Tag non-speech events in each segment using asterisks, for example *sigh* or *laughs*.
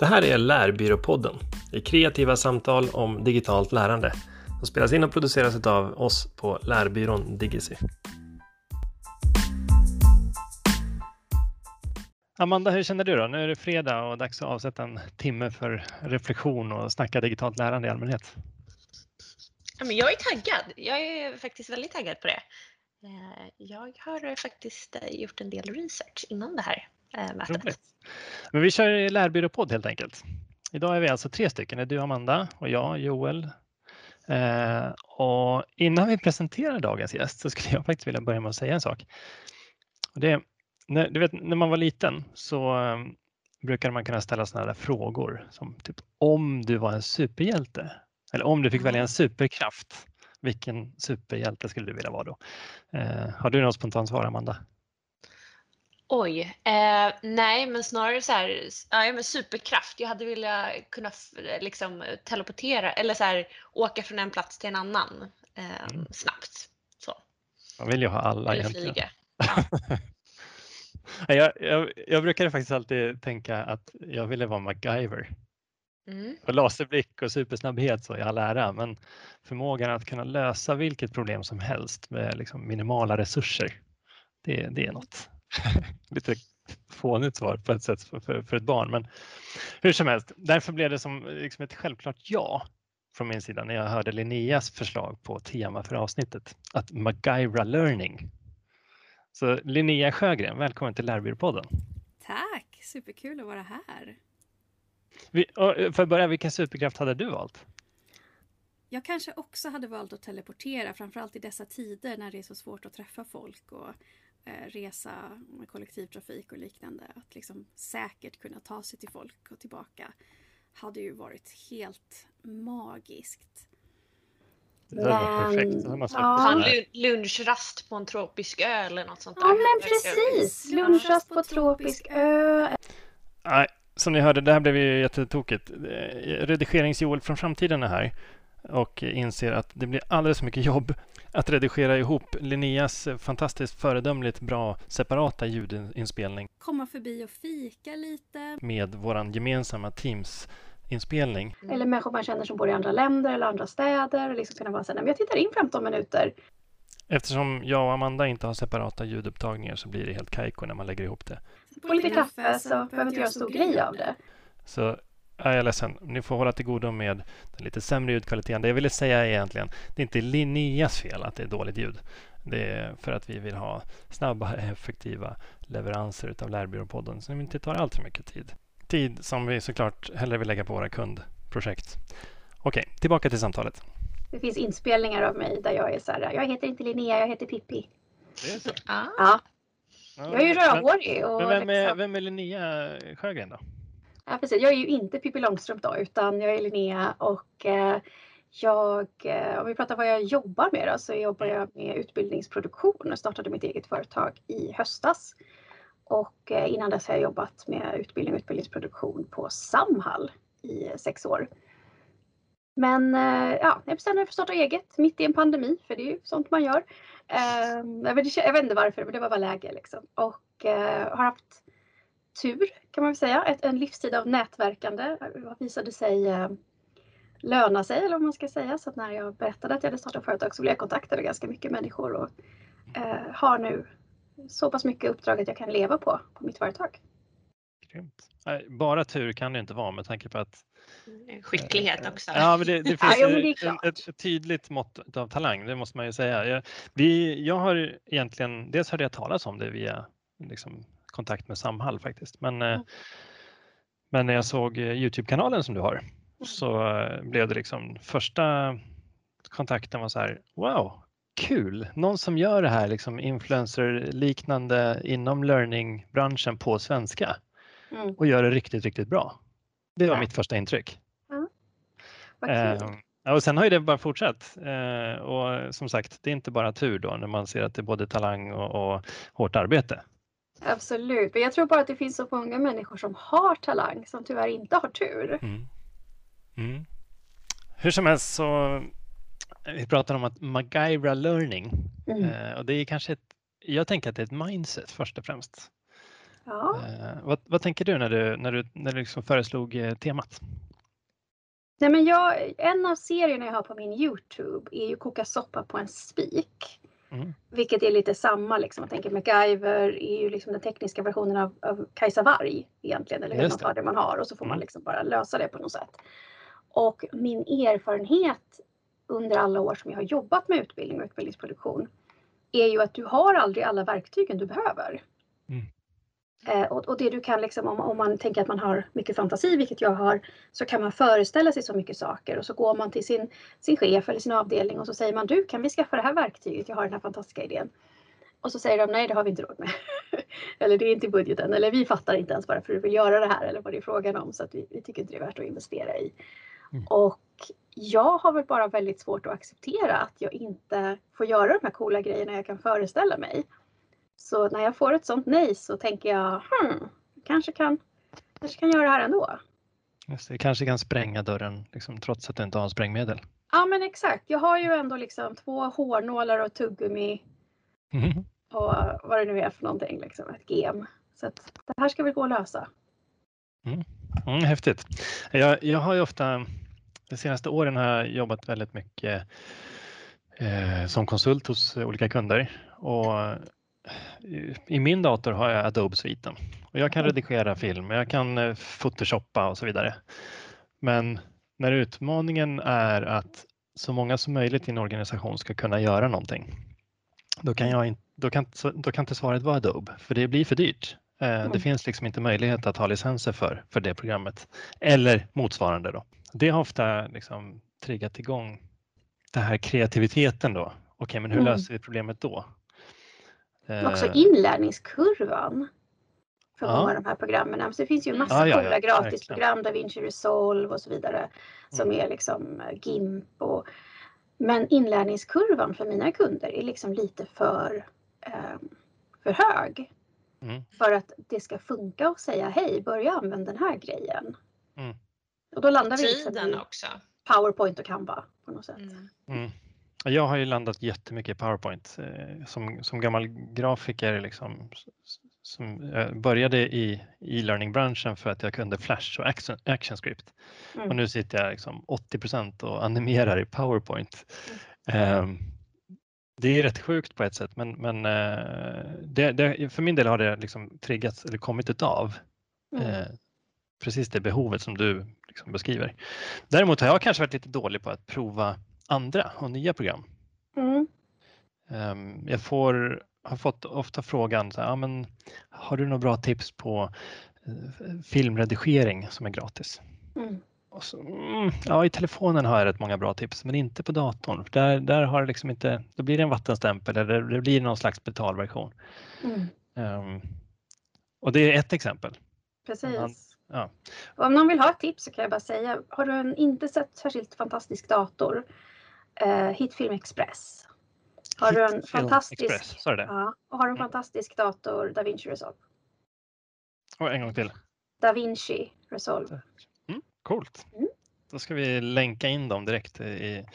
Det här är Lärbyråpodden. Det är kreativa samtal om digitalt lärande som spelas in och produceras av oss på Lärbyrån Digicy. Amanda, hur känner du då? Nu är det fredag och dags att avsätta en timme för reflektion och snacka digitalt lärande i allmänhet. jag är taggad. Jag är faktiskt väldigt taggad på det. Eh, jag har faktiskt eh, gjort en del research innan det här eh, mötet. Men vi kör lärbyråpodd helt enkelt. Idag är vi alltså tre stycken. Det är du Amanda och jag Joel. och innan vi presenterar dagens gäst så skulle jag faktiskt vilja börja med att säga en sak. Och det, när, du vet, när man var liten så um, brukade man kunna ställa sådana frågor som typ om du var en superhjälte eller om du fick välja en superkraft vilken superhjälte skulle du vilja vara då? Eh, har du något spontant svar, Amanda? Oj, eh, nej men snarare så här, ja, men superkraft. Jag hade velat kunna liksom, teleportera eller så här, åka från en plats till en annan eh, mm. snabbt. Så. Man vill ju ha alla eller egentligen. Flyga. *laughs* Ja. jag, jag, jag brukade faktiskt alltid tänka att jag ville vara MacGyver. Mm. Och laserblick och supersnabbhet så i all ära, men förmågan att kunna lösa vilket problem som helst med liksom minimala resurser, det, det är något. *laughs* Lite fånigt svar på ett sätt för, för, för, ett barn, men hur som helst, därför blev det som liksom ett självklart ja från min sida när jag hörde Linneas förslag på tema för avsnittet, att MacGyra Learning. Så Linnea Sjögren, välkommen till Lärbyråpodden. Tack, superkul att vara här. Eh, för att börja, vilken superkraft hade du valt? Jag kanske också hade valt att teleportera, framförallt i dessa tider när det är så svårt att träffa folk och resa med kollektivtrafik och liknande. Att liksom säkert kunna ta sig till folk och tillbaka hade ju varit helt magiskt. Det var perfekt. Ja. En lunchrast på en tropisk ö eller något sånt där. Ja men precis! Lunchrast på tropisk ö. Nej, som ni hörde, det här blev ju jättetokigt. Eh, Redigerings-Joel från framtiden är här och inser att det blir alldeles för mycket jobb att redigera ihop Linneas fantastiskt föredömligt bra separata ljudinspelning. Komma förbi och fika lite. Med vår gemensamma Teams-inspelning. Mm. Eller människor man känner som bor i andra länder eller andra städer. Liksom kunna vara så här, jag tittar in 15 minuter. Eftersom jag och Amanda inte har separata ljudupptagningar så blir det helt kajko när man lägger ihop det på lite kaffe så behöver inte göra en stor grej av det. Så är jag ledsen, ni får hålla till godo med den lite sämre ljudkvaliteten. Det jag ville säga är egentligen, det är inte Linneas fel att det är dåligt ljud. Det är för att vi vill ha snabba, *laughs* effektiva leveranser av Lärbyråpodden så det inte tar allt för mycket tid. Tid som vi såklart hellre vill lägga på våra kundprojekt. Okej, tillbaka till samtalet. Det finns inspelningar av mig där jag är så här, jag heter inte Linnea, jag heter Pippi. Det är så? Ah. Ja. Jag är ju rödhårig. Och men vem är, liksom... vem är Linnea Sjögren då? Ja, precis. Jag är ju inte Pippi Långstrump då, utan jag är Linnea och eh, jag, eh, om vi pratar vad jag jobbar med då, så jobbar jag med utbildningsproduktion och startade mitt eget företag i höstas. Och eh, innan dess har jag jobbat med utbildning och utbildningsproduktion på Samhall i sex år. Men ja, jag bestämde mig för att starta eget mitt i en pandemi, för det är ju sånt man gör. Ehm, jag vet inte varför, men det var bara läge liksom. Och har haft tur kan man väl säga. Ett, en livstid av nätverkande visade sig eh, löna sig eller vad man ska säga. Så att när jag berättade att jag hade startat företag så blev jag kontaktad av ganska mycket människor och eh, har nu så pass mycket uppdrag att jag kan leva på, på mitt företag. Grymt. Bara tur kan det inte vara med tanke på att Mm, skicklighet också. Ja, men det, det finns ja, det ett, ett, tydligt mått av talang, det måste man ju säga. Jag, vi, jag har egentligen, dels hörde jag talas om det via liksom, kontakt med Samhall faktiskt, men, mm. men när jag såg eh, Youtube-kanalen som du har mm. så eh, blev det liksom första kontakten var så här, wow, kul, någon som gör det här liksom influencer-liknande inom learning-branschen på svenska mm. och gör det riktigt, riktigt bra. Det var ja. mitt första intryck. Ja. Eh, och sen har ju det bara fortsatt. Eh, och som sagt, det är inte bara tur då när man ser att det är både talang och, och hårt arbete. Absolut, men jag tror bara att det finns så många människor som har talang som tyvärr inte har tur. Mm. Mm. Hur som helst så vi pratar om att MacGyra learning mm. eh, och det är kanske ett, jag tänker att det är ett mindset först och främst. Ja. Eh, vad, vad, tänker du när du, när du, när du liksom föreslog eh, temat? Nej, men jag, en av serierna jag har på min Youtube är ju Koka soppa på en spik. Mm. Vilket är lite samma, liksom. jag tänker MacGyver är ju liksom den tekniska versionen av, av Kajsa Warg egentligen, eller hur? Man tar det man har och så får man mm. liksom bara lösa det på något sätt. Och min erfarenhet under alla år som jag har jobbat med utbildning och utbildningsproduktion är ju att du har aldrig alla verktygen du behöver. Eh, och, och, det du kan liksom, om, om, man tänker att man har mycket fantasi, vilket jag har, så kan man föreställa sig så mycket saker och så går man till sin, sin chef eller sin avdelning och så säger man du kan vi skaffa det här verktyget, jag har den här fantastiska idén. Och så säger de nej det har vi inte råd med. *laughs* eller det är inte i budgeten eller vi fattar inte ens varför du vill göra det här eller vad det är frågan om så att vi, vi tycker inte det är värt att investera i. Mm. Och jag har väl bara väldigt svårt att acceptera att jag inte får göra de här coola grejerna jag kan föreställa mig. Så när jag får ett sånt nej så tänker jag, hmm, kanske kan, kanske kan göra det här ändå. Just det, kanske kan spränga dörren liksom, trots att du inte har sprängmedel. Ja men exakt, jag har ju ändå liksom två hårnålar och tuggummi mm. och vad det nu är för någonting, liksom, ett gem. Så att det här ska väl gå att lösa. Mm. Mm, häftigt. Jag, jag har ju ofta, de senaste åren har jag jobbat väldigt mycket eh, som konsult hos olika kunder och i min dator har jag Adobe-sviten och jag kan redigera film, jag kan eh, photoshoppa och så vidare. Men när utmaningen är att så många som möjligt i en organisation ska kunna göra någonting, då kan, jag in, då kan, då kan inte svaret vara Adobe, för det blir för dyrt. Eh, det finns liksom inte möjlighet att ha licenser för, för det programmet eller motsvarande. Då. Det har ofta liksom triggat igång den här kreativiteten då. Okej, okay, men hur mm. löser vi problemet då? Också eh. inlärningskurvan för ja. många av de här programmen. Så det finns ju massa ja, coola ja, gratisprogram, DaVinci Resolve och så vidare, som mm. är liksom eh, GIMP. Och, men inlärningskurvan för mina kunder är liksom lite för, eh, för hög. Mm. För att det ska funka och säga hej, börja använda den här grejen. Mm. Och då landar vi liksom i också. PowerPoint och Canva på något sätt. Jag har ju landat jättemycket i PowerPoint eh, som, som gammal grafiker. Liksom, som började i e-learning-branschen för att jag kunde Flash och Action, ActionScript. Mm. Och nu sitter jag liksom 80% och animerar i PowerPoint. Mm. Um, det är rätt sjukt på ett sätt, men, men uh, det, det, för min del har det liksom triggats eller kommit utav mm. precis det behovet som du liksom beskriver. Däremot har jag kanske varit lite dålig på att prova andra och nya program. Mm. Um, jag får, har fått ofta frågan, så här, ja, men, har du några bra tips på uh, filmredigering som är gratis? Mm. Så, mm, ja, I telefonen har jag rätt många bra tips, men inte på datorn. Där, där har det liksom inte, då blir det en vattenstämpel eller det blir någon slags betalversion. Um, och det är ett exempel. Precis. Man, ja. om någon vill ha ett tips så kan jag bara säga, har du en inte sett särskilt fantastisk dator eh, Hitfilm Express. Har du en fantastisk, Express, ja, och har en mm. fantastisk dator, DaVinci Resolve. Och en gång till. DaVinci Resolve. Mm, coolt. Mm. Då ska vi länka in dem direkt i,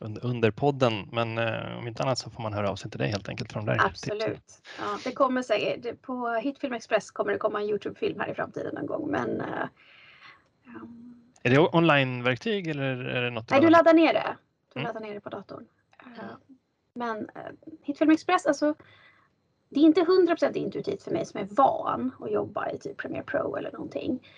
under podden. Men eh, om inte annat så får man höra av sig till dig helt enkelt. Från där Absolut. Ja, det kommer säkert, på Hitfilm Express kommer det komma en Youtube-film här i framtiden någon gång. Men, eh, är det online-verktyg eller är det något? Nej, du laddar ner det och mm. ladda ner det på datorn. Mm. Men eh, Hitfilm Express, alltså det är inte 100% intuitivt för mig som är van att jobba i typ Premiere Pro eller någonting.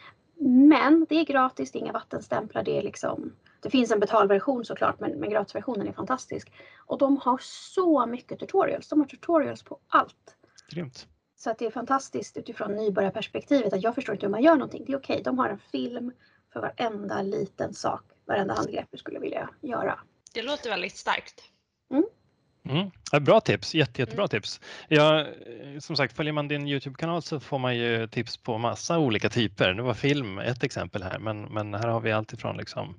Men det är gratis, det är inga vattenstämplar, det är liksom det finns en betalversion såklart men, men gratisversionen är fantastisk. Och de har så mycket tutorials. De har tutorials på allt. Grymt. Så att det är fantastiskt utifrån nybörjarperspektivet att jag förstår inte hur man gör någonting. Det är okej, okay. de har en film för varenda liten sak, varenda handgrepp du skulle vilja göra. Det låter väldigt starkt. Mm. Mm. Bra tips, Jätte, jättebra mm. tips. Ja, som sagt, följer man din Youtube-kanal så får man ju tips på massa olika typer. Nu var film ett exempel här, men, men här har vi allt ifrån liksom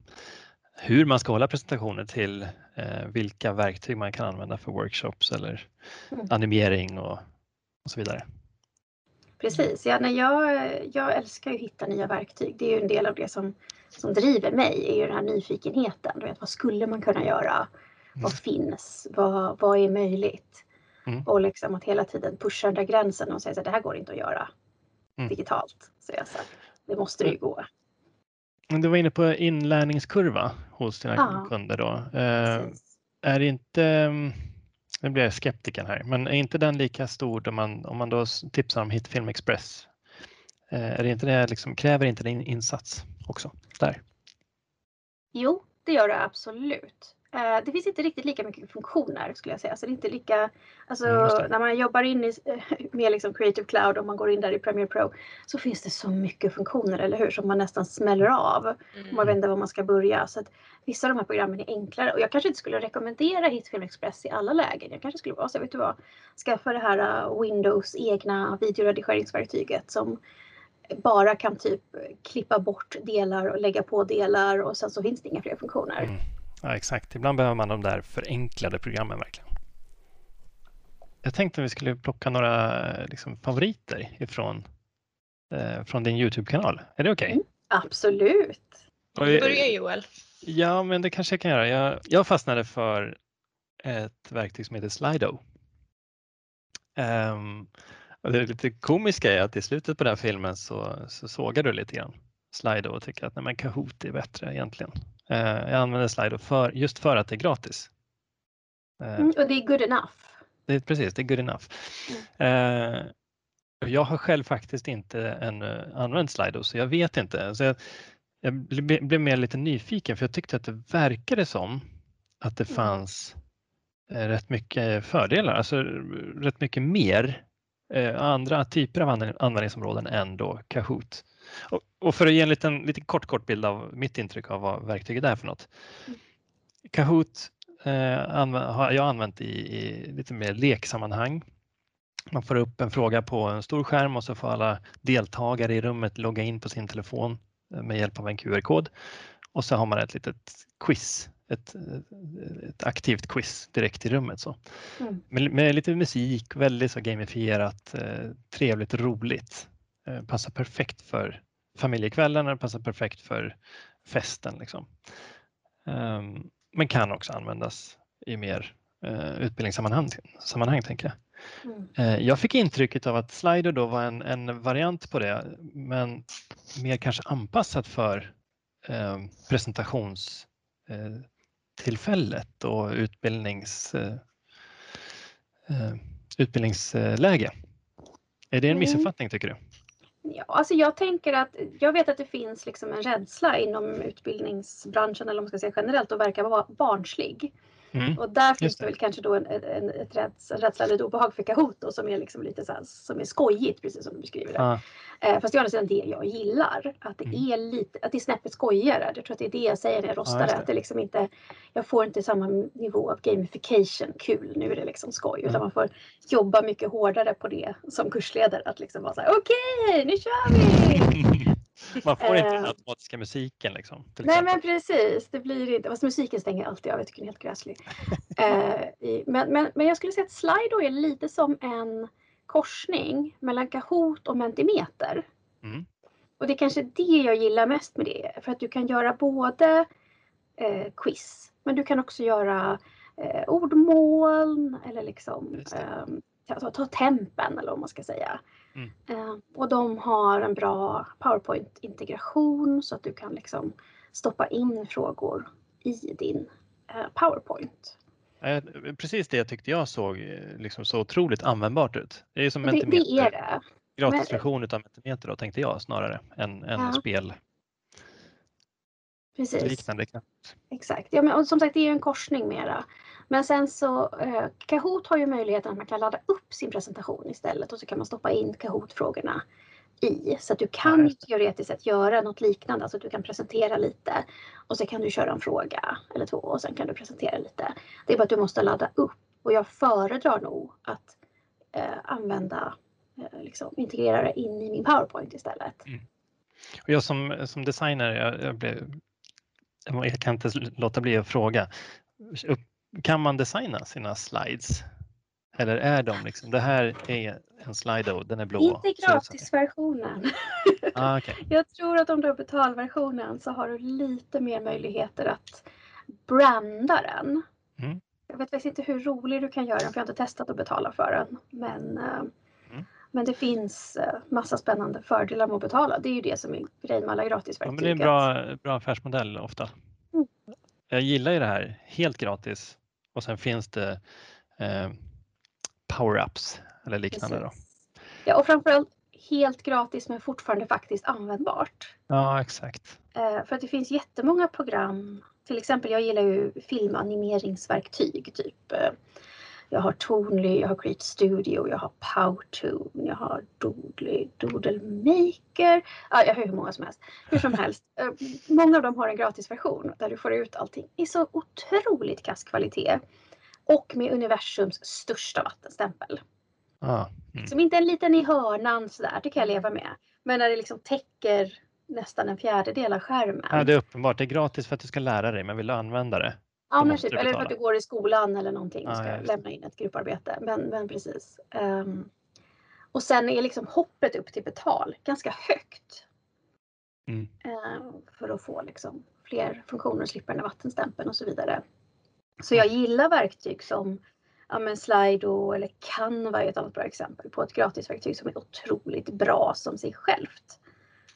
hur man ska hålla presentationer till eh, vilka verktyg man kan använda för workshops eller mm. animering och, och så vidare. Precis, ja, nej, jag, jag älskar att hitta nya verktyg. Det är ju en del av det som som driver mig är ju den här nyfikenheten. Vet, vad skulle man kunna göra? Mm. Vad finns? Vad, vad är möjligt? Mm. Och liksom att hela tiden pusha den där gränsen och säga att det här går inte att göra. mm. digitalt. Så jag sa, det måste det ju gå. Du var inne på inlärningskurva hos dina ja, kunder då. Eh, är inte, mm, nu blir jag skeptiken här, men är inte den lika stor om man, om man då tipsar om Hitfilm Express? Eh, är det inte det, liksom, kräver inte det insats också där? Jo, det gör det absolut. Eh, det finns inte riktigt lika mycket funktioner skulle jag säga. Så det är inte lika, alltså, mm, när man jobbar in i, med liksom Creative Cloud och man går in där i Premiere Pro så finns det så mycket funktioner, eller hur? Som man nästan smäller av. Mm. Man vet inte var man ska börja. Så att vissa av de här programmen är enklare och jag kanske inte skulle rekommendera Hitfilm Express i alla lägen. Jag kanske skulle vara så, vet du vad? Skaffa det här Windows egna videoredigeringsverktyget som bara kan typ klippa bort delar och lägga på delar och sen så finns det inga fler funktioner. Mm. Ja, exakt. Ibland behöver man de där förenklade programmen verkligen. Jag tänkte att vi skulle plocka några liksom, favoriter ifrån eh, från din Youtube-kanal. Är det okej? Okay? Mm, absolut. Du börjar Joel. Ja, men det kanske jag kan göra. Jag, jag fastnade för ett verktyg som heter Slido. Um, och det är lite komiska är att i slutet på den här filmen så, så sågar du lite grann Slido och tycker att nej, men Kahoot är bättre egentligen. Uh, jag använder Slido för, just för att det är gratis. Uh, mm, och det är good enough. Det är, precis, det är good enough. Mm. Uh, jag har själv faktiskt inte ännu använt Slido så jag vet inte. Så jag, jag blev mer lite nyfiken för jag tyckte att det verkade som att det mm. fanns rätt mycket fördelar, alltså rätt mycket mer eh, andra typer av användningsområden än då Kahoot. Och, och, för att ge en liten, liten kort, kort bild av mitt intryck av vad verktyget är för något. Mm. Kahoot eh, har jag använt i, i, lite mer leksammanhang. Man får upp en fråga på en stor skärm och så får alla deltagare i rummet logga in på sin telefon eh, med hjälp av en QR-kod. Och så har man ett litet quiz ett, ett aktivt quiz direkt i rummet. Så. Mm. Med, med, lite musik, väldigt så gamifierat, eh, trevligt, roligt. Eh, passar perfekt för familjekvällen och passar perfekt för festen. Liksom. Um, men kan också användas i mer eh, utbildningssammanhang, sammanhang, tänker jag. Mm. Jag fick intrycket av att Slido då var en, en variant på det, men mer kanske anpassat för eh, presentations eh, tillfället och utbildnings, eh, eh, utbildningsläge. Är det en mm. missuppfattning tycker du? Ja, alltså jag tänker att jag vet att det finns liksom en rädsla inom utbildningsbranschen eller om man ska säga generellt att verka vara barnslig. Mm. Och där finns det. väl kanske då en, en, ett räds, en rädsla eller ett obehag för Kahoot då, som är liksom lite så här, som är skojigt precis som du beskriver det. Ah. Eh, fast det är å det jag gillar. Att det mm. är lite, att det är snäppet skojigare. Jag tror att det är det jag säger när jag rostar ah, det. Att det liksom inte, jag får inte samma nivå av gamification, kul, nu är det liksom skoj. Mm. Utan man får jobba mycket hårdare på det som kursledare. Att liksom vara så här, okej, okay, nu kör vi! *laughs* *laughs* Man får inte den eh. automatiska musiken. Liksom, nej men precis, det blir inte. Fast musiken stänger alltid av, jag tycker den är helt gräslig. *laughs* eh, men, men, men jag skulle säga att Slido är lite som en korsning mellan Kahoot och Mentimeter. Mm. Och det är kanske det jag gillar mest med det. För att du kan göra både eh, quiz, men du kan också göra eh, ordmoln eller liksom eh, ta, ta tempen eller vad man ska säga. Mm. Eh, och de har en bra PowerPoint-integration så att du kan liksom stoppa in frågor i din eh, PowerPoint. Precis det tyckte jag såg eh, liksom så otroligt användbart ut. Det är som det, det är det. Gratisversion av Mentimeter då tänkte jag snarare än, än ja. spel. Precis. Liknande Exakt. Ja, men, och som sagt det är en korsning mera. Men sen så eh, Kahoot har ju möjligheten att man kan ladda upp sin presentation istället och så kan man stoppa in Kahoot-frågorna i. Så att du kan ja, teoretiskt sett göra något liknande, alltså att du kan presentera lite och så kan du köra en fråga eller två och sen kan du presentera lite. Det är bara att du måste ladda upp och jag föredrar nog att eh, använda, eh, liksom, integrera det in i min PowerPoint istället. Mm. Och jag som, som designer, jag, jag, blev, jag kan inte låta bli att fråga, upp, kan man designa sina slides? Eller är de liksom, det här är en Slido, den är blå? Inte gratisversionen. Ah, okay. *laughs* Jag tror att om du har betalversionen så har du lite mer möjligheter att branda den. Mm. Jag vet faktiskt inte hur rolig du kan göra den för jag har inte testat att betala för den. Men, eh, mm. men det finns eh, massa spännande fördelar med att betala. Det är ju det som är grejen med alla gratisverktyg. Ja, men det är en bra, bra affärsmodell ofta. Jag gillar ju det här, helt gratis och sen finns det eh, power-ups eller liknande. Då. Ja, och framförallt helt gratis men fortfarande faktiskt användbart. Ja, exakt. Eh, för att det finns jättemånga program. Till exempel, jag gillar ju filmanimeringsverktyg. Typ, eh, jag har Tonly, jag har Create Studio, jag har Powtoon, jag har Doodly, Doodle Maker. Ja, jag har hur många som helst. Hur som helst. *laughs* Eh, många av dem har en gratisversion där du får ut allting i så otroligt kass kvalitet. Och med universums största vattenstämpel. Ah, mm. Som inte är en liten i hörnan sådär, det kan jag leva med. Men när det liksom täcker nästan en fjärdedel av skärmen. Ja, det är uppenbart. Det är gratis för att du ska lära dig, men vill du använda det? Ja, men typ, eller för att du går i skolan eller någonting och ska ja, lämna in ett grupparbete. Men, men precis. Um, och sen är liksom hoppet upp till betal ganska högt. Mm. Uh, för att få liksom fler funktioner och slippa den vattenstämpeln och så vidare. Så jag gillar verktyg som ja, men Slido eller Canva är ett annat bra exempel på ett gratisverktyg som är otroligt bra som sig självt.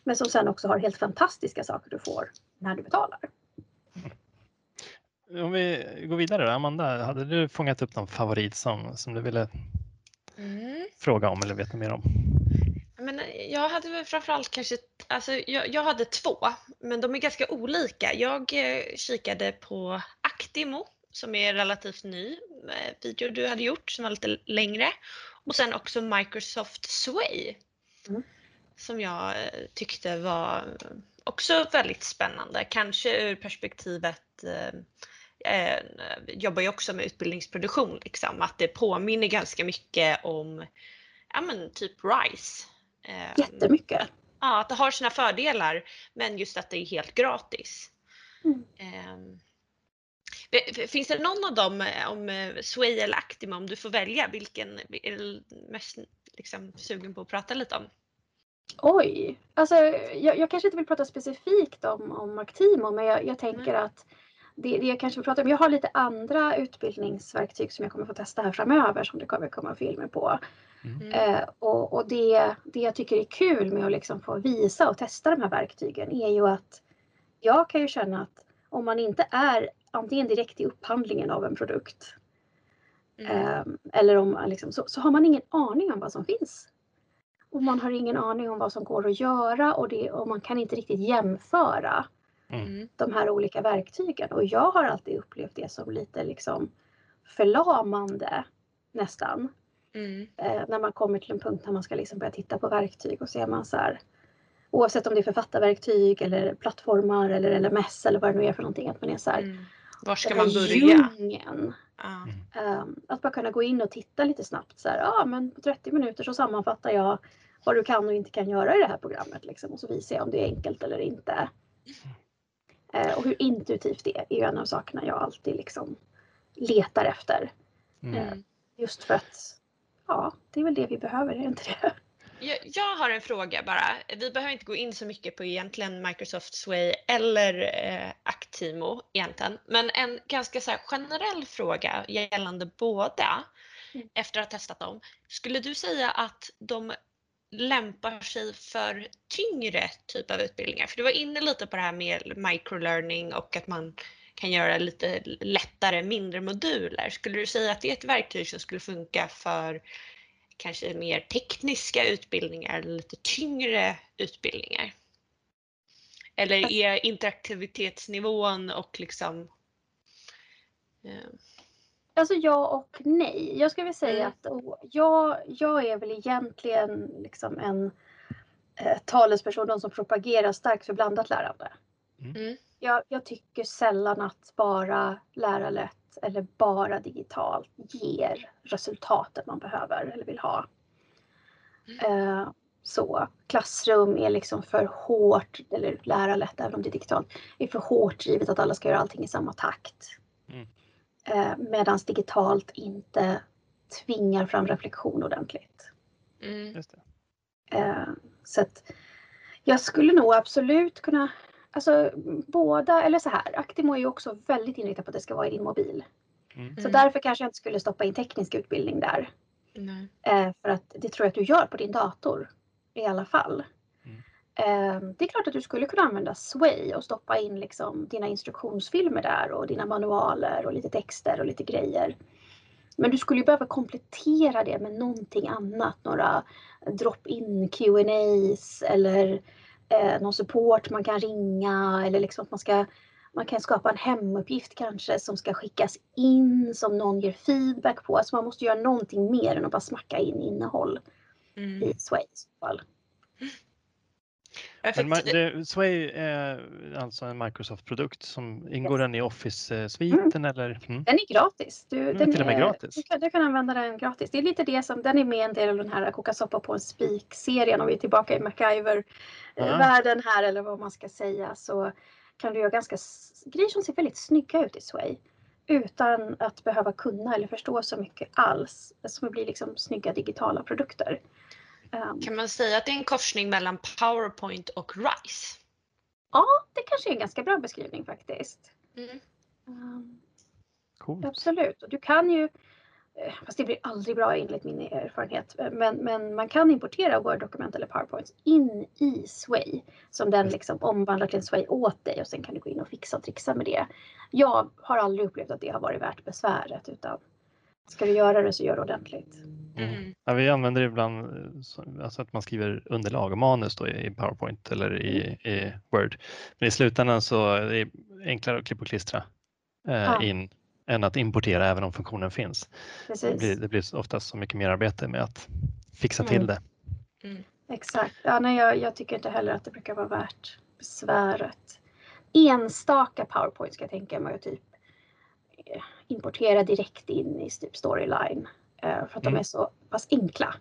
Men som sen också har helt fantastiska saker du får när du betalar. Om vi går vidare då, Amanda, hade du fångat upp någon favorit som, som du ville mm. fråga om eller veta mer om? Men jag hade väl framförallt kanske, alltså jag, jag, hade två, men de är ganska olika. Jag eh, kikade på Actimo som är relativt ny eh, video du hade gjort som var lite längre och sen också Microsoft Sway mm. som jag eh, tyckte var också väldigt spännande, kanske ur perspektivet eh, eh, jobbar ju också med utbildningsproduktion, liksom, att det påminner ganska mycket om ja, men typ RISE. Eh, Jättemycket. Ja, att det har sina fördelar men just att det är helt gratis. Mm. Eh, Finns det någon av dem, eh, om eh, Sway eller Actima, om du får välja, vilken är du mest liksom, sugen på att prata lite om? Oj, alltså jag, jag kanske inte vill prata specifikt om, om Actimo, men jag, jag tänker mm. att det, det jag kanske vill prata om, jag har lite andra utbildningsverktyg som jag kommer få testa här framöver som det kommer komma filmer på. Mm. Eh, och och det, det jag tycker är kul med att liksom få visa och testa de här verktygen är ju att jag kan ju känna att om man inte är antingen direkt i upphandlingen av en produkt mm. eh, eller om liksom, så, så har man ingen aning om vad som finns. Och man har ingen aning om vad som går att göra och, det, och man kan inte riktigt jämföra mm. de här olika verktygen. Och jag har alltid upplevt det som lite liksom förlamande nästan. Mm. Eh, när man kommer till en punkt när man ska liksom börja titta på verktyg och ser man så här oavsett om det är författarverktyg eller plattformar eller LMS eller vad det nu är för någonting. Att man är så här, mm. Var ska man börja? Djungeln. Mm. att bara kunna gå in och titta lite snabbt. Så här, ja, men på 30 minuter så sammanfattar jag vad du kan och inte kan göra i det här programmet. Liksom, och så visar jag om det är enkelt eller inte. Uh, och hur intuitivt det är, är ju en av sakerna jag alltid liksom letar efter. Mm. Uh, just för att ja, det är väl det vi behöver, är det inte det? Jag, jag, har en fråga bara. Vi behöver inte gå in så mycket på egentligen Microsoft Sway eller eh, Actimo egentligen. Men en ganska så generell fråga gällande båda mm. efter att ha testat dem. Skulle du säga att de lämpar sig för tyngre typ av utbildningar? För du var inne lite på det här med microlearning och att man kan göra lite lättare mindre moduler. Skulle du säga att det är ett verktyg som skulle funka för kanske mer tekniska utbildningar eller lite tyngre utbildningar? Eller är interaktivitetsnivån och liksom... Eh... Alltså ja och nej. Jag skulle vilja säga mm. att oh, jag, jag är väl egentligen liksom en eh, talesperson som propagerar starkt för blandat lärande. Mm. mm. Jag, jag, tycker sällan att bara lärarlätt eller bara digitalt ger resultaten man behöver eller vill ha. Mm. så klassrum är liksom för hårt, eller lärarlätt även om det är digitalt, är för hårt drivet att alla ska göra allting i samma takt. Mm. Eh, Medan digitalt inte tvingar fram reflektion ordentligt. Mm. Eh, så att jag skulle nog absolut kunna Alltså båda, eller så här, Actimo är ju också väldigt inriktad på att det ska vara i din mobil. Mm. Så därför kanske jag inte skulle stoppa in teknisk utbildning där. Mm. Eh, för att det tror jag att du gör på din dator i alla fall. Mm. Eh, det är klart att du skulle kunna använda Sway och stoppa in liksom dina instruktionsfilmer där och dina manualer och lite texter och lite grejer. Men du skulle behöva komplettera det med någonting annat, några drop-in Q&As eller eh, någon support man kan ringa eller liksom att man ska man kan skapa en hemuppgift kanske som ska skickas in som någon ger feedback på. Alltså man måste göra någonting mer än att bara smacka in innehåll mm. i Sway i så fall. Men det, Sway är alltså en Microsoft-produkt som ingår yes. den i Office-sviten mm. eller? Mm. Den är gratis. Du, mm, den till och med är, gratis. Du kan, du kan, använda den gratis. Det är lite det som, den är med en del av den här koka soppa på en spik-serien om vi är tillbaka i MacGyver-världen här eller vad man ska säga så kan du göra ganska grejer som ser väldigt snygga ut i Sway utan att behöva kunna eller förstå så mycket alls. Som blir liksom snygga digitala produkter. Um, kan man säga att det är en korsning mellan PowerPoint och RISE? Ja, det kanske är en ganska bra beskrivning faktiskt. Mm. Um, absolut. Och du kan ju, eh, fast det blir aldrig bra enligt min erfarenhet, men, men man kan importera Word-dokument eller PowerPoint in i Sway som den liksom omvandlar till en Sway åt dig och sen kan du gå in och fixa och trixa med det. Jag har aldrig upplevt att det har varit värt besväret utan ska du göra det så gör det ordentligt. Mm. mm. Ja, vi använder ibland alltså att man skriver underlag och manus då i PowerPoint eller i, mm. i Word. Men i slutändan så är det enklare att klippa och klistra eh, ja. in än att importera även om funktionen finns. Det blir, det blir oftast så mycket mer arbete med att fixa till mm. det. Mm. Exakt. Ja, nej, jag, jag, tycker inte heller att det brukar vara värt besväret. Enstaka PowerPoint ska jag tänka mig typ eh, importera direkt in i typ Storyline Eh, för att mm. de är så pass enkla.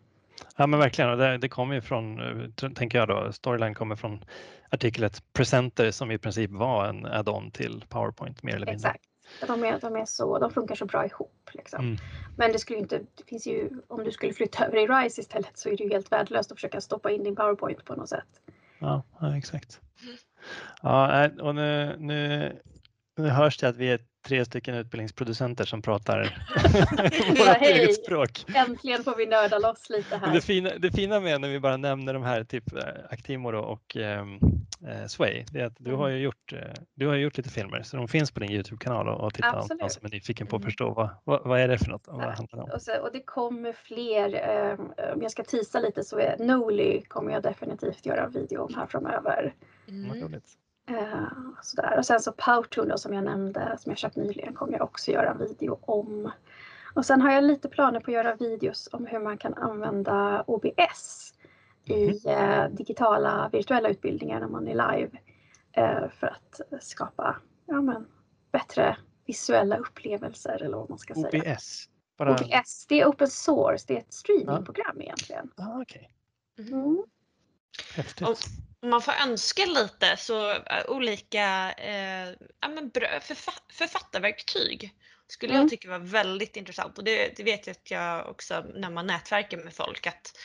Ja men verkligen, det, det kommer ju från, eh, tänker jag då, Storyline kommer från artiklet Presenter som i princip var en add-on till PowerPoint mer eller mindre. Exakt. De, är, de, är så, de funkar så bra ihop. Liksom. Mm. Men det skulle inte, det finns ju, om du skulle flytta över i RISE istället så är det ju helt värdelöst att försöka stoppa in din PowerPoint på något sätt. Ja, ja exakt. Ja, och nu, nu, nu hörs det att vi är tre stycken utbildningsproducenter som pratar *laughs* vårt eget språk. Äntligen får vi nörda loss lite här. Det fina, det fina med när vi bara nämner de här, typ eh, Actimo och ehm, eh, Sway, det är att du har ju mm. gjort, eh, du har gjort lite filmer så de finns på din Youtube-kanal och, och titta om man som är nyfiken på att mm. förstå vad, vad, vad, är det för något och vad det handlar om. Och, så, och det kommer fler, eh, om jag ska tisa lite så är Noli kommer jag definitivt göra en video om här framöver. Mm. Eh, sådär. Och sen så Powtoon som jag nämnde, som jag köpt nyligen, kommer jag också göra en video om. Och sen har jag lite planer på att göra videos om hur man kan använda OBS i mhm. eh, digitala virtuella utbildningar när man är live. Eh, för att skapa ja, men, bättre visuella upplevelser eller vad man ska säga. OBS? Bara... OBS, det är open source, det är ett streamingprogram ja. egentligen. Ah, okay. Mm. Häftigt om man får önska lite så uh, olika uh, ja, men förfa författarverktyg skulle mm. jag tycka var väldigt intressant och det, det, vet jag att jag också när man nätverkar med folk att,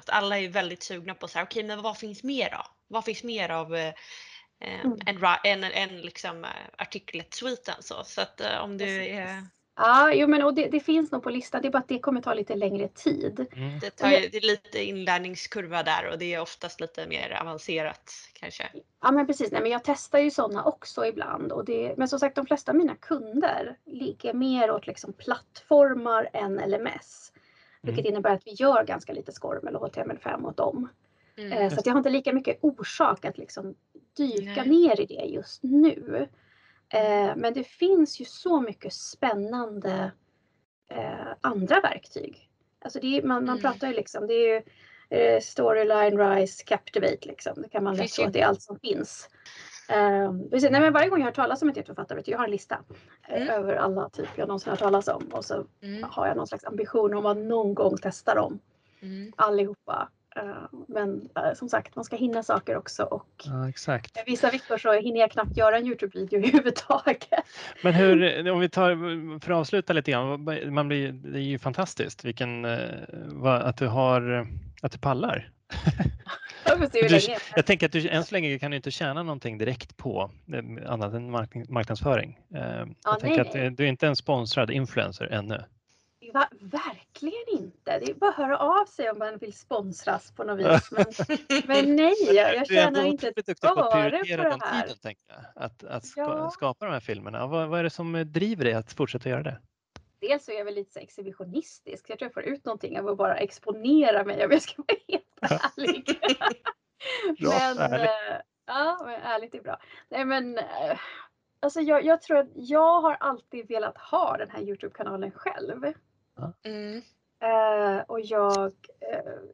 att alla är väldigt sugna på så här, okej okay, men vad finns mer då? Vad finns mer av uh, mm. en, en, en liksom artiklet-sviten så, så att om du är Ja, jo, men och det, det, finns nog på listan. Det är bara att det kommer ta lite längre tid. Mm. Det, tar, det är lite inlärningskurva där och det är oftast lite mer avancerat kanske. Ja, men precis. Nej, men jag testar ju sådana också ibland. Och det, men som sagt, de flesta av mina kunder ligger mer åt liksom plattformar än LMS. Vilket mm. innebär att vi gör ganska lite SCORM eller HTML5 åt dem. Mm. Eh, så att jag har inte lika mycket orsak att liksom dyka Nej. ner i det just nu. Eh, men det finns ju så mycket spännande eh, andra verktyg. Alltså det är, man, man mm. pratar ju liksom, det är ju eh, Storyline, Rise, Captivate liksom. Det kan man lätt att det är allt som finns. Precis, nej, men varje gång jag hör talas om ett författare, jag har en lista mm. över alla typer jag någonsin har talas om och så mm. har jag någon slags ambition om att någon gång testa dem. Mm. Allihopa. Eh, men eh, som sagt, man ska hinna saker också och ja, vissa veckor så hinner jag knappt göra en Youtube-video *laughs* överhuvudtaget. Men hur, om vi tar, för att avsluta lite grann, man blir, det är ju fantastiskt vilken, eh, att du har, att du pallar. *laughs* du, jag tänker att du än så länge kan du inte tjäna någonting direkt på annat än marknadsföring. Jag ja, tänker nej, att du är inte en sponsrad influencer ännu. Va, verkligen inte. Det är bara att höra av sig om man vill sponsras på något vis. Men, *laughs* men nej, jag tjänar inte ett öre på det här. Tiden, jag, att, att ja. skapa de här filmerna. Vad, vad är det som driver dig att fortsätta göra det? Dels så är jag väl lite exhibitionistisk. Jag tror jag får ut någonting av att bara exponera mig om jag ska vara helt ärlig. men, ärligt. Äh, ja, men ärligt är bra. Nej men äh, alltså jag, jag, tror att jag har alltid velat ha den här Youtube-kanalen själv. Mm. Uh, och jag, uh,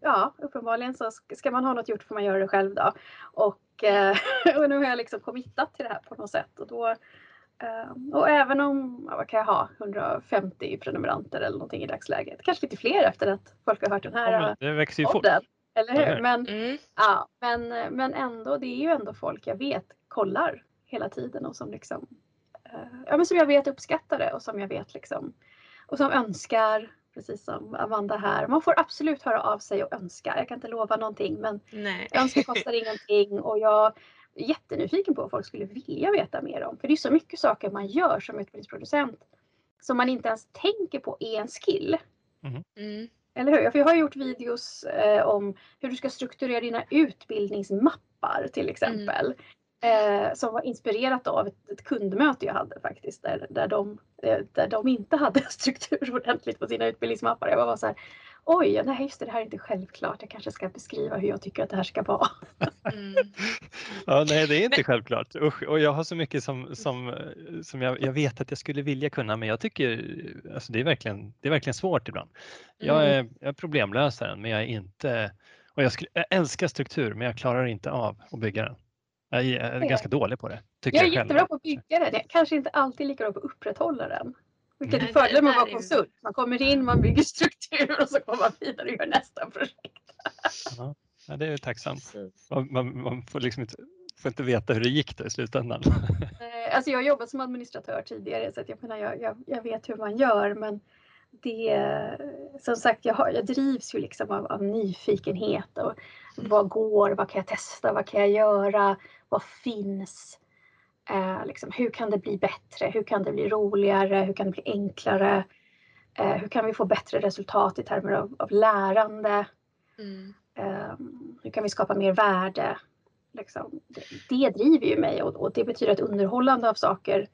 ja uppenbarligen så ska man ha något gjort får man göra det själv då. Och, uh, *laughs* och nu har jag liksom committat till det här på något sätt. Och, då, och även om, vad kan jag ha, 150 prenumeranter eller någonting i dagsläget. Kanske lite fler efter att folk har hört den här ja, Det växer ju podden. fort. Eller hur? Men, mm. ja, men, men ändå, det är ju ändå folk jag vet kollar hela tiden och som liksom ja, men som jag vet uppskattar det och som jag vet liksom och som önskar, precis som Amanda här. Man får absolut höra av sig och önska. Jag kan inte lova någonting men Nej. önska kostar ingenting och jag är jättenyfiken på vad folk skulle vilja veta mer om. För det är så mycket saker man gör som utbildningsproducent som man inte ens tänker på är en skill. Mm. Mm. Eller hur? För jag har gjort videos eh, om hur du ska strukturera dina utbildningsmappar till exempel. Mm. Eh, som var inspirerat av ett, ett, kundmöte jag hade faktiskt där, där, de, eh, där de inte *laughs* hade struktur ordentligt på sina utbildningsmappar. Jag var så här, oj, nej just det, det här är inte självklart. Jag kanske ska beskriva hur jag tycker att det här ska vara. Mm. *laughs* ja, nej, det är inte självklart. Usch, och jag har så mycket som, som, som jag, jag, vet att jag skulle vilja kunna, men jag tycker alltså det, är verkligen, det är verkligen svårt ibland. Jag mm. är, jag är problemlösaren, men jag är inte och jag, skulle, jag älskar struktur, men jag klarar inte av att bygga den. Jag är ganska dålig på det. jag är jag jättebra på att bygga den. Jag kanske inte alltid lika bra på att upprätthålla den. Vilket är fördelen med att vara konsult. Man kommer in, man bygger *laughs* struktur och så kommer man vidare och gör nästa projekt. Ja, det är tacksamt. Man, man, får liksom inte, får inte veta hur det gick då i slutändan. *laughs* Alltså jag har jobbat som administratör tidigare så att jag, menar, jag, jag, jag vet hur man gör men det, som sagt, jag, har, jag drivs ju liksom av, av, nyfikenhet och vad går, vad kan jag testa, vad kan jag göra, vad finns? Eh, liksom, hur kan det bli bättre? Hur kan det bli roligare? Hur kan det bli enklare? Eh, hur kan vi få bättre resultat i termer av, av lärande? Mm. Eh, hur kan vi skapa mer värde? Liksom, det, det driver ju mig och, och, det betyder att underhållande av saker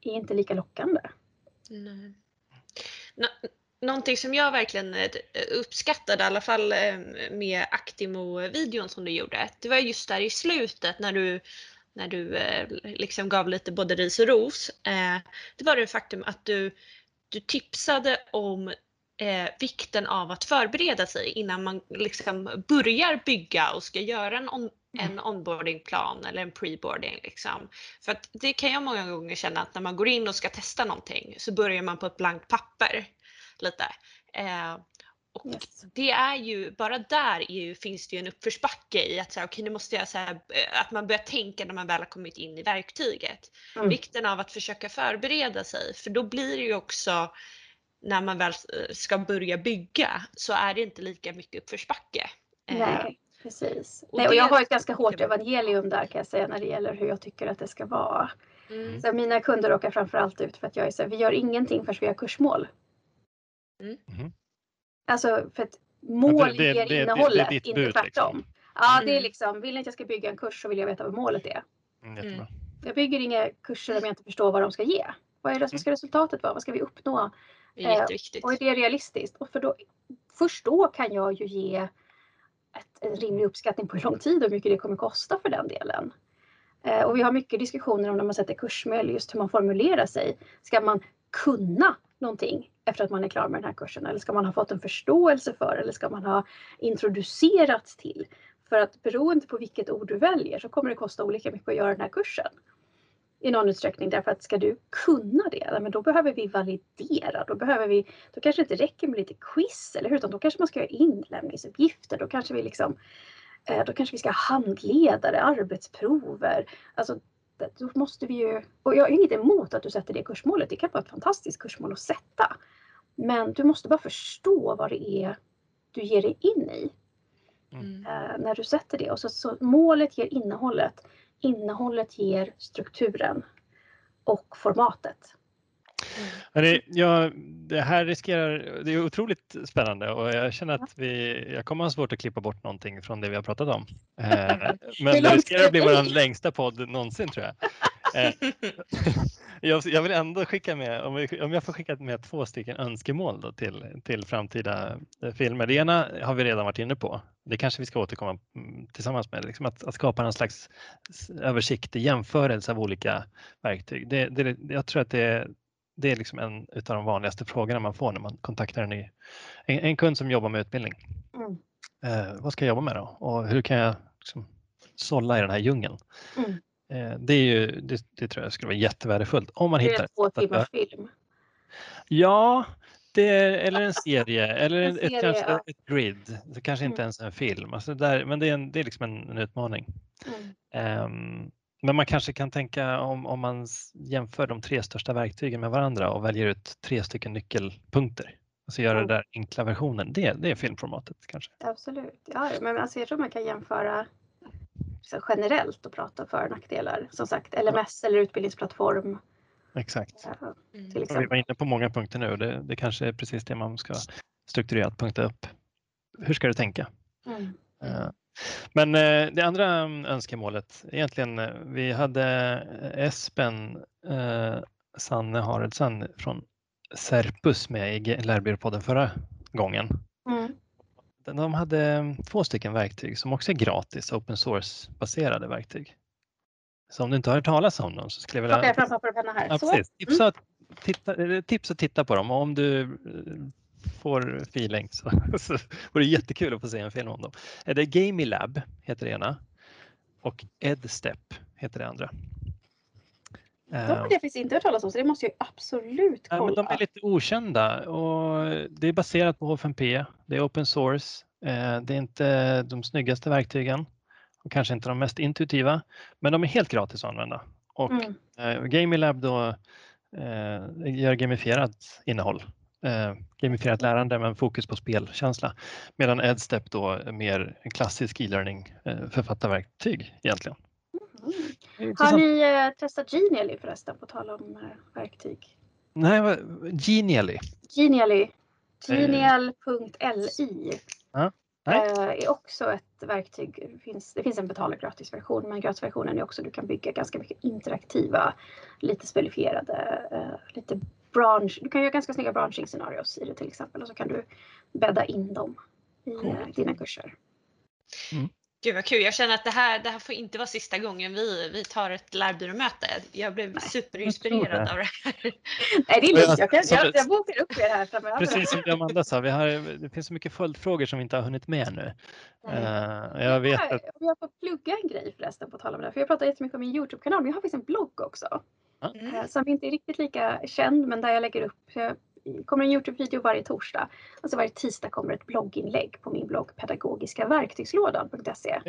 är inte lika lockande. Nej. Någonting som jag verkligen eh, uppskattade, i alla fall eh, med Actimo-videon som du gjorde, det var just där i slutet när du, när du eh, liksom gav lite både ris och ros. Det var det faktum att du, du tipsade om eh, vikten av att förbereda sig innan man liksom börjar bygga och ska göra en, on, en mm. onboardingplan eller en preboarding. Liksom. För att det kan jag många gånger känna att när man går in och ska testa någonting så börjar man på ett blankt papper lite. Eh, och yes. det är ju, bara där är ju, finns det ju en uppförsbacke i att, så här, okay, nu måste jag, så här, eh, att man börjar tänka när man väl har kommit in i verktyget. Mm. Vikten av att försöka förbereda sig för då blir det ju också när man väl eh, ska börja bygga så är det inte lika mycket uppförsbacke. Eh, Nej, precis. Och, Nej, och jag har ett ganska hårt evangelium där kan jag säga när det gäller hur jag tycker att det ska vara. Mm. Så mina kunder råkar framförallt ut för att jag är så här, vi gör ingenting förrän vi har kursmål. Mm. Mm. Alltså för att mål det, ger det, innehållet, det, inte bud, tvärtom. Liksom. Ja, mm. det är mm. liksom, vill ni att jag ska bygga en kurs så vill jag veta vad målet är. Mm, mm. Jag bygger inga kurser om jag inte förstår vad de ska ge. Vad, är det, vad ska resultatet vara? Vad ska vi uppnå? Det är jätteviktigt. Eh, och är det realistiskt? Och för då, först då kan jag ju ge ett, en rimlig uppskattning på hur lång tid och hur mycket det kommer kosta för den delen. Eh, och vi har mycket diskussioner om när man sätter kursmål, just hur man formulerar sig. Ska man kunna någonting efter att man är klar med den här kursen? Eller ska man ha fått en förståelse för eller ska man ha introducerats till? För att beroende på vilket ord du väljer så kommer det kosta olika mycket att göra den här kursen. I någon utsträckning därför att ska du kunna det, men då behöver vi validera. Då, behöver vi, då kanske det inte räcker med lite quiz, eller hur? Utan då kanske man ska göra inlämningsuppgifter. Då kanske vi liksom eh, då kanske vi ska ha handledare, arbetsprover. Alltså då måste vi ju, och jag har inget emot att du sätter det kursmålet, det kan vara ett fantastiskt kursmål att sätta. Men du måste bara förstå vad det är du ger dig in i. Mm. Eh, när du sätter det. Och så, så, målet ger innehållet. Innehållet ger strukturen och formatet. Mm. Ja, det här riskerar, det är otroligt spännande och jag känner att vi, jag kommer ha svårt att klippa bort någonting från det vi har pratat om. Eh, *laughs* men det riskerar att bli vår längsta podd någonsin tror jag. Eh, *laughs* jag, vill ändå skicka med, om jag får skicka med två stycken önskemål då till, till framtida eh, filmer. Det ena har vi redan varit inne på. Det kanske vi ska återkomma mm, tillsammans med, liksom att, att skapa någon slags översikt, jämförelse av olika verktyg. Det, det, jag tror att det, det är liksom en av de vanligaste frågorna man får när man kontaktar en, ny, en, en kund som jobbar med utbildning. Mm. Eh, vad ska jag jobba med då och hur kan jag liksom sålla i den här djungeln? Mm. Eh, det, är ju, det, det, tror jag skulle vara jättevärdefullt om man det hittar. två timmars film. Ja, det, eller en serie eller en serie, ett, kanske ja. ett grid. Det kanske inte mm. ens är en film, alltså där, men det är, en, det är liksom en, en utmaning. Mm. Um, men man kanske kan tänka om, om man jämför de tre största verktygen med varandra och väljer ut tre stycken nyckelpunkter. Alltså göra mm. den där enkla versionen. Det, det är filmformatet kanske. Absolut. Ja, men alltså jag tror man kan jämföra generellt och prata för och nackdelar. Som sagt LMS eller utbildningsplattform. Exakt. Till Vi var inne på många punkter nu och det, det kanske är precis det man ska strukturerat punkta upp. Hur ska du tänka? Mm. Uh, men uh, det andra önskemålet, egentligen, uh, vi hade Espen Sanne Haraldsson från Serpus med i Lärbyråpodden förra gången. Mm. De hade två stycken verktyg som också är gratis, open source baserade verktyg. Så om du inte har hört talas om dem så skulle jag vilja... Plockar jag fram papper och penna här. Ja, precis. Tips, att titta, tips att titta på dem och om du eh, får feeling så, *laughs* så vore det jättekul att få se en film om dem. Det är Gamilab heter det ena och Edstep heter det andra. De har jag faktiskt inte hört talas om så det måste jag absolut kolla. Ja, de är lite okända och det är baserat på H5P. Det är open source. Eh, det är inte de snyggaste verktygen och kanske inte de mest intuitiva, men de är helt gratis att använda. Och mm. eh, Gamilab då eh, gör gamifierat innehåll, eh, gamifierat lärande med fokus på spelkänsla, medan Edstep då är mer en klassisk e-learning eh, författarverktyg egentligen. Mm. Har ni eh, testat Genially förresten, på tal om eh, verktyg? Nej, Genially? Genially. Genial.li. Ja. Eh, är också ett verktyg. Det finns, det finns en betal och gratisversion men gratisversionen är också du kan bygga ganska mycket interaktiva, lite spelifierade, uh, lite branch. Du kan göra ganska snygga branching scenarios i det till exempel och så kan du bädda in dem i cool. dina kurser. Mm. Gud vad kul. Jag känner att det här, det här får inte vara sista gången vi, vi tar ett lärbyråmöte. Jag blev Nej. superinspirerad av det här. *laughs* Nej, det är lugnt. Jag, jag, jag bokar upp er här framöver. Precis som Amanda sa, vi har, det finns så mycket följdfrågor som vi inte har hunnit med nu. Uh, jag vet att... Jag får plugga en grej förresten på tal om det. För jag pratar jättemycket om min Youtube-kanal, men jag har faktiskt en blogg också. Mm. Som inte är riktigt lika känd, men där jag lägger upp kommer en Youtube-video varje torsdag. Alltså varje tisdag kommer ett blogginlägg på min blogg pedagogiskaverktygslådan.se.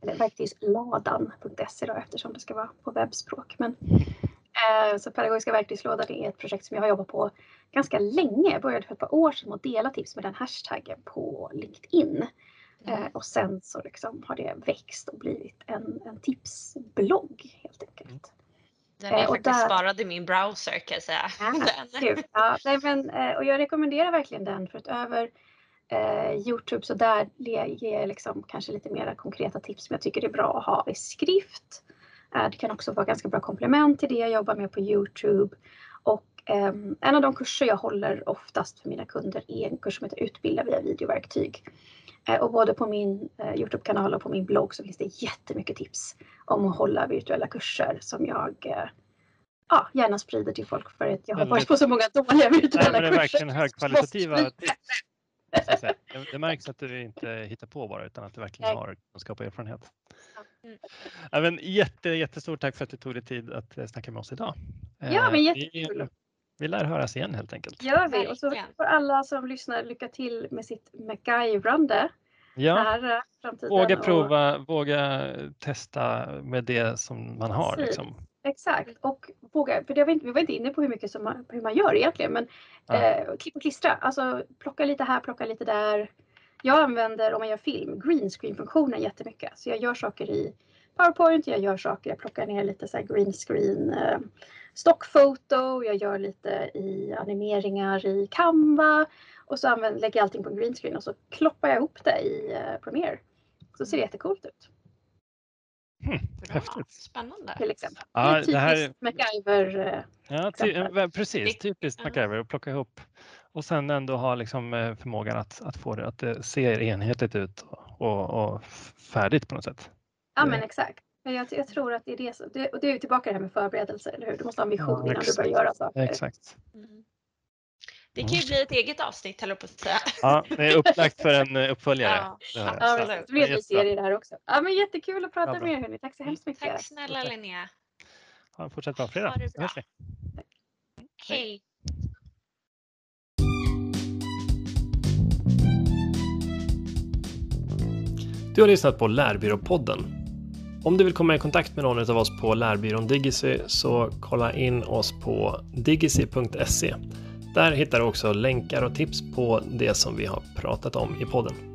Eller verktygsladan.se då eftersom det ska vara på webbspråk. Men, eh, så Pedagogiska verktygslådan är ett projekt som jag har jobbat på ganska länge. Jag började för ett par år sedan att dela tips med den hashtaggen på LinkedIn. Mm. Eh, och sen så liksom har det växt och blivit en, en tipsblogg helt enkelt. Den är eh, faktiskt där... sparad i min browser kan jag säga. *laughs* Ja, ja, nej, men, eh, och jag rekommenderar verkligen den för utöver eh, Youtube så där ger jag liksom kanske lite mer konkreta tips som jag tycker är bra att ha i skrift. Eh, det kan också vara ganska bra komplement till det jag jobbar med på Youtube. Och eh, en av de kurser jag håller oftast för mina kunder är en kurs som heter Utbilda via videoverktyg. Eh, och både på min eh, Youtube-kanal och på min blogg så finns det jättemycket tips om att hålla virtuella kurser som jag eh, ja, gärna sprider till folk för att jag har varit på så många dåliga virtuella kurser. Det är verkligen högkvalitativa tips. Det märks att du inte hittar på bara utan att du verkligen har kunskap och erfarenhet. Mm. Ja, men jätte, jättestort tack för att du tog dig tid att snacka med oss idag. Ja, men jättekul. Vi lär höras igen helt enkelt. gör vi. Och så får alla som lyssnar lycka till med sitt MacGyvrande. Ja, här, våga prova, och... våga testa med det som man har. Liksom. Exakt och våga, för det var inte, vi var inte inne på hur mycket som man, hur man gör egentligen men ja. eh, klipp och klistra, alltså plocka lite här, plocka lite där. Jag använder, om man gör film, green screen funktionen jättemycket. Så jag gör saker i PowerPoint, jag gör saker, jag plockar ner lite så green screen eh, stockfoto, jag gör lite i animeringar i Canva och så använder, lägger jag allting på en green screen och så kloppar jag ihop det i eh, Premiere. Så ser det jättecoolt ut. Hmm, häftigt. Spännande. Till exempel. Ja, det är typiskt här... MacGyver. Eh, ja, ty precis, typiskt MacGyver att plocka ihop och sen ändå ha liksom förmågan att, att få det att det ser enhetligt ut och, och färdigt på något sätt. Ja men exakt. Jag, jag tror att det är det som, det, och det är tillbaka det här med förberedelse, eller hur? Du måste ha en vision ja, innan du börjar göra saker. Exakt. Mm. Det kan ju bli ett eget avsnitt, höll på att säga. Ja, det är upplagt för en eh, uppföljare. Ja, det ja det blir en serie det här också. Ja, men jättekul att prata ja, med er hörni. Tack så hemskt mycket. Tack snälla Linnea. Ha en fortsatt bra fredag. Ha det bra. Hej. Du har lyssnat på Lärbyråpodden. Om du vill komma i kontakt med någon av oss på Lärbyrån Digicy så kolla in oss på digicy.se. Där hittar du också länkar och tips på det som vi har pratat om i podden.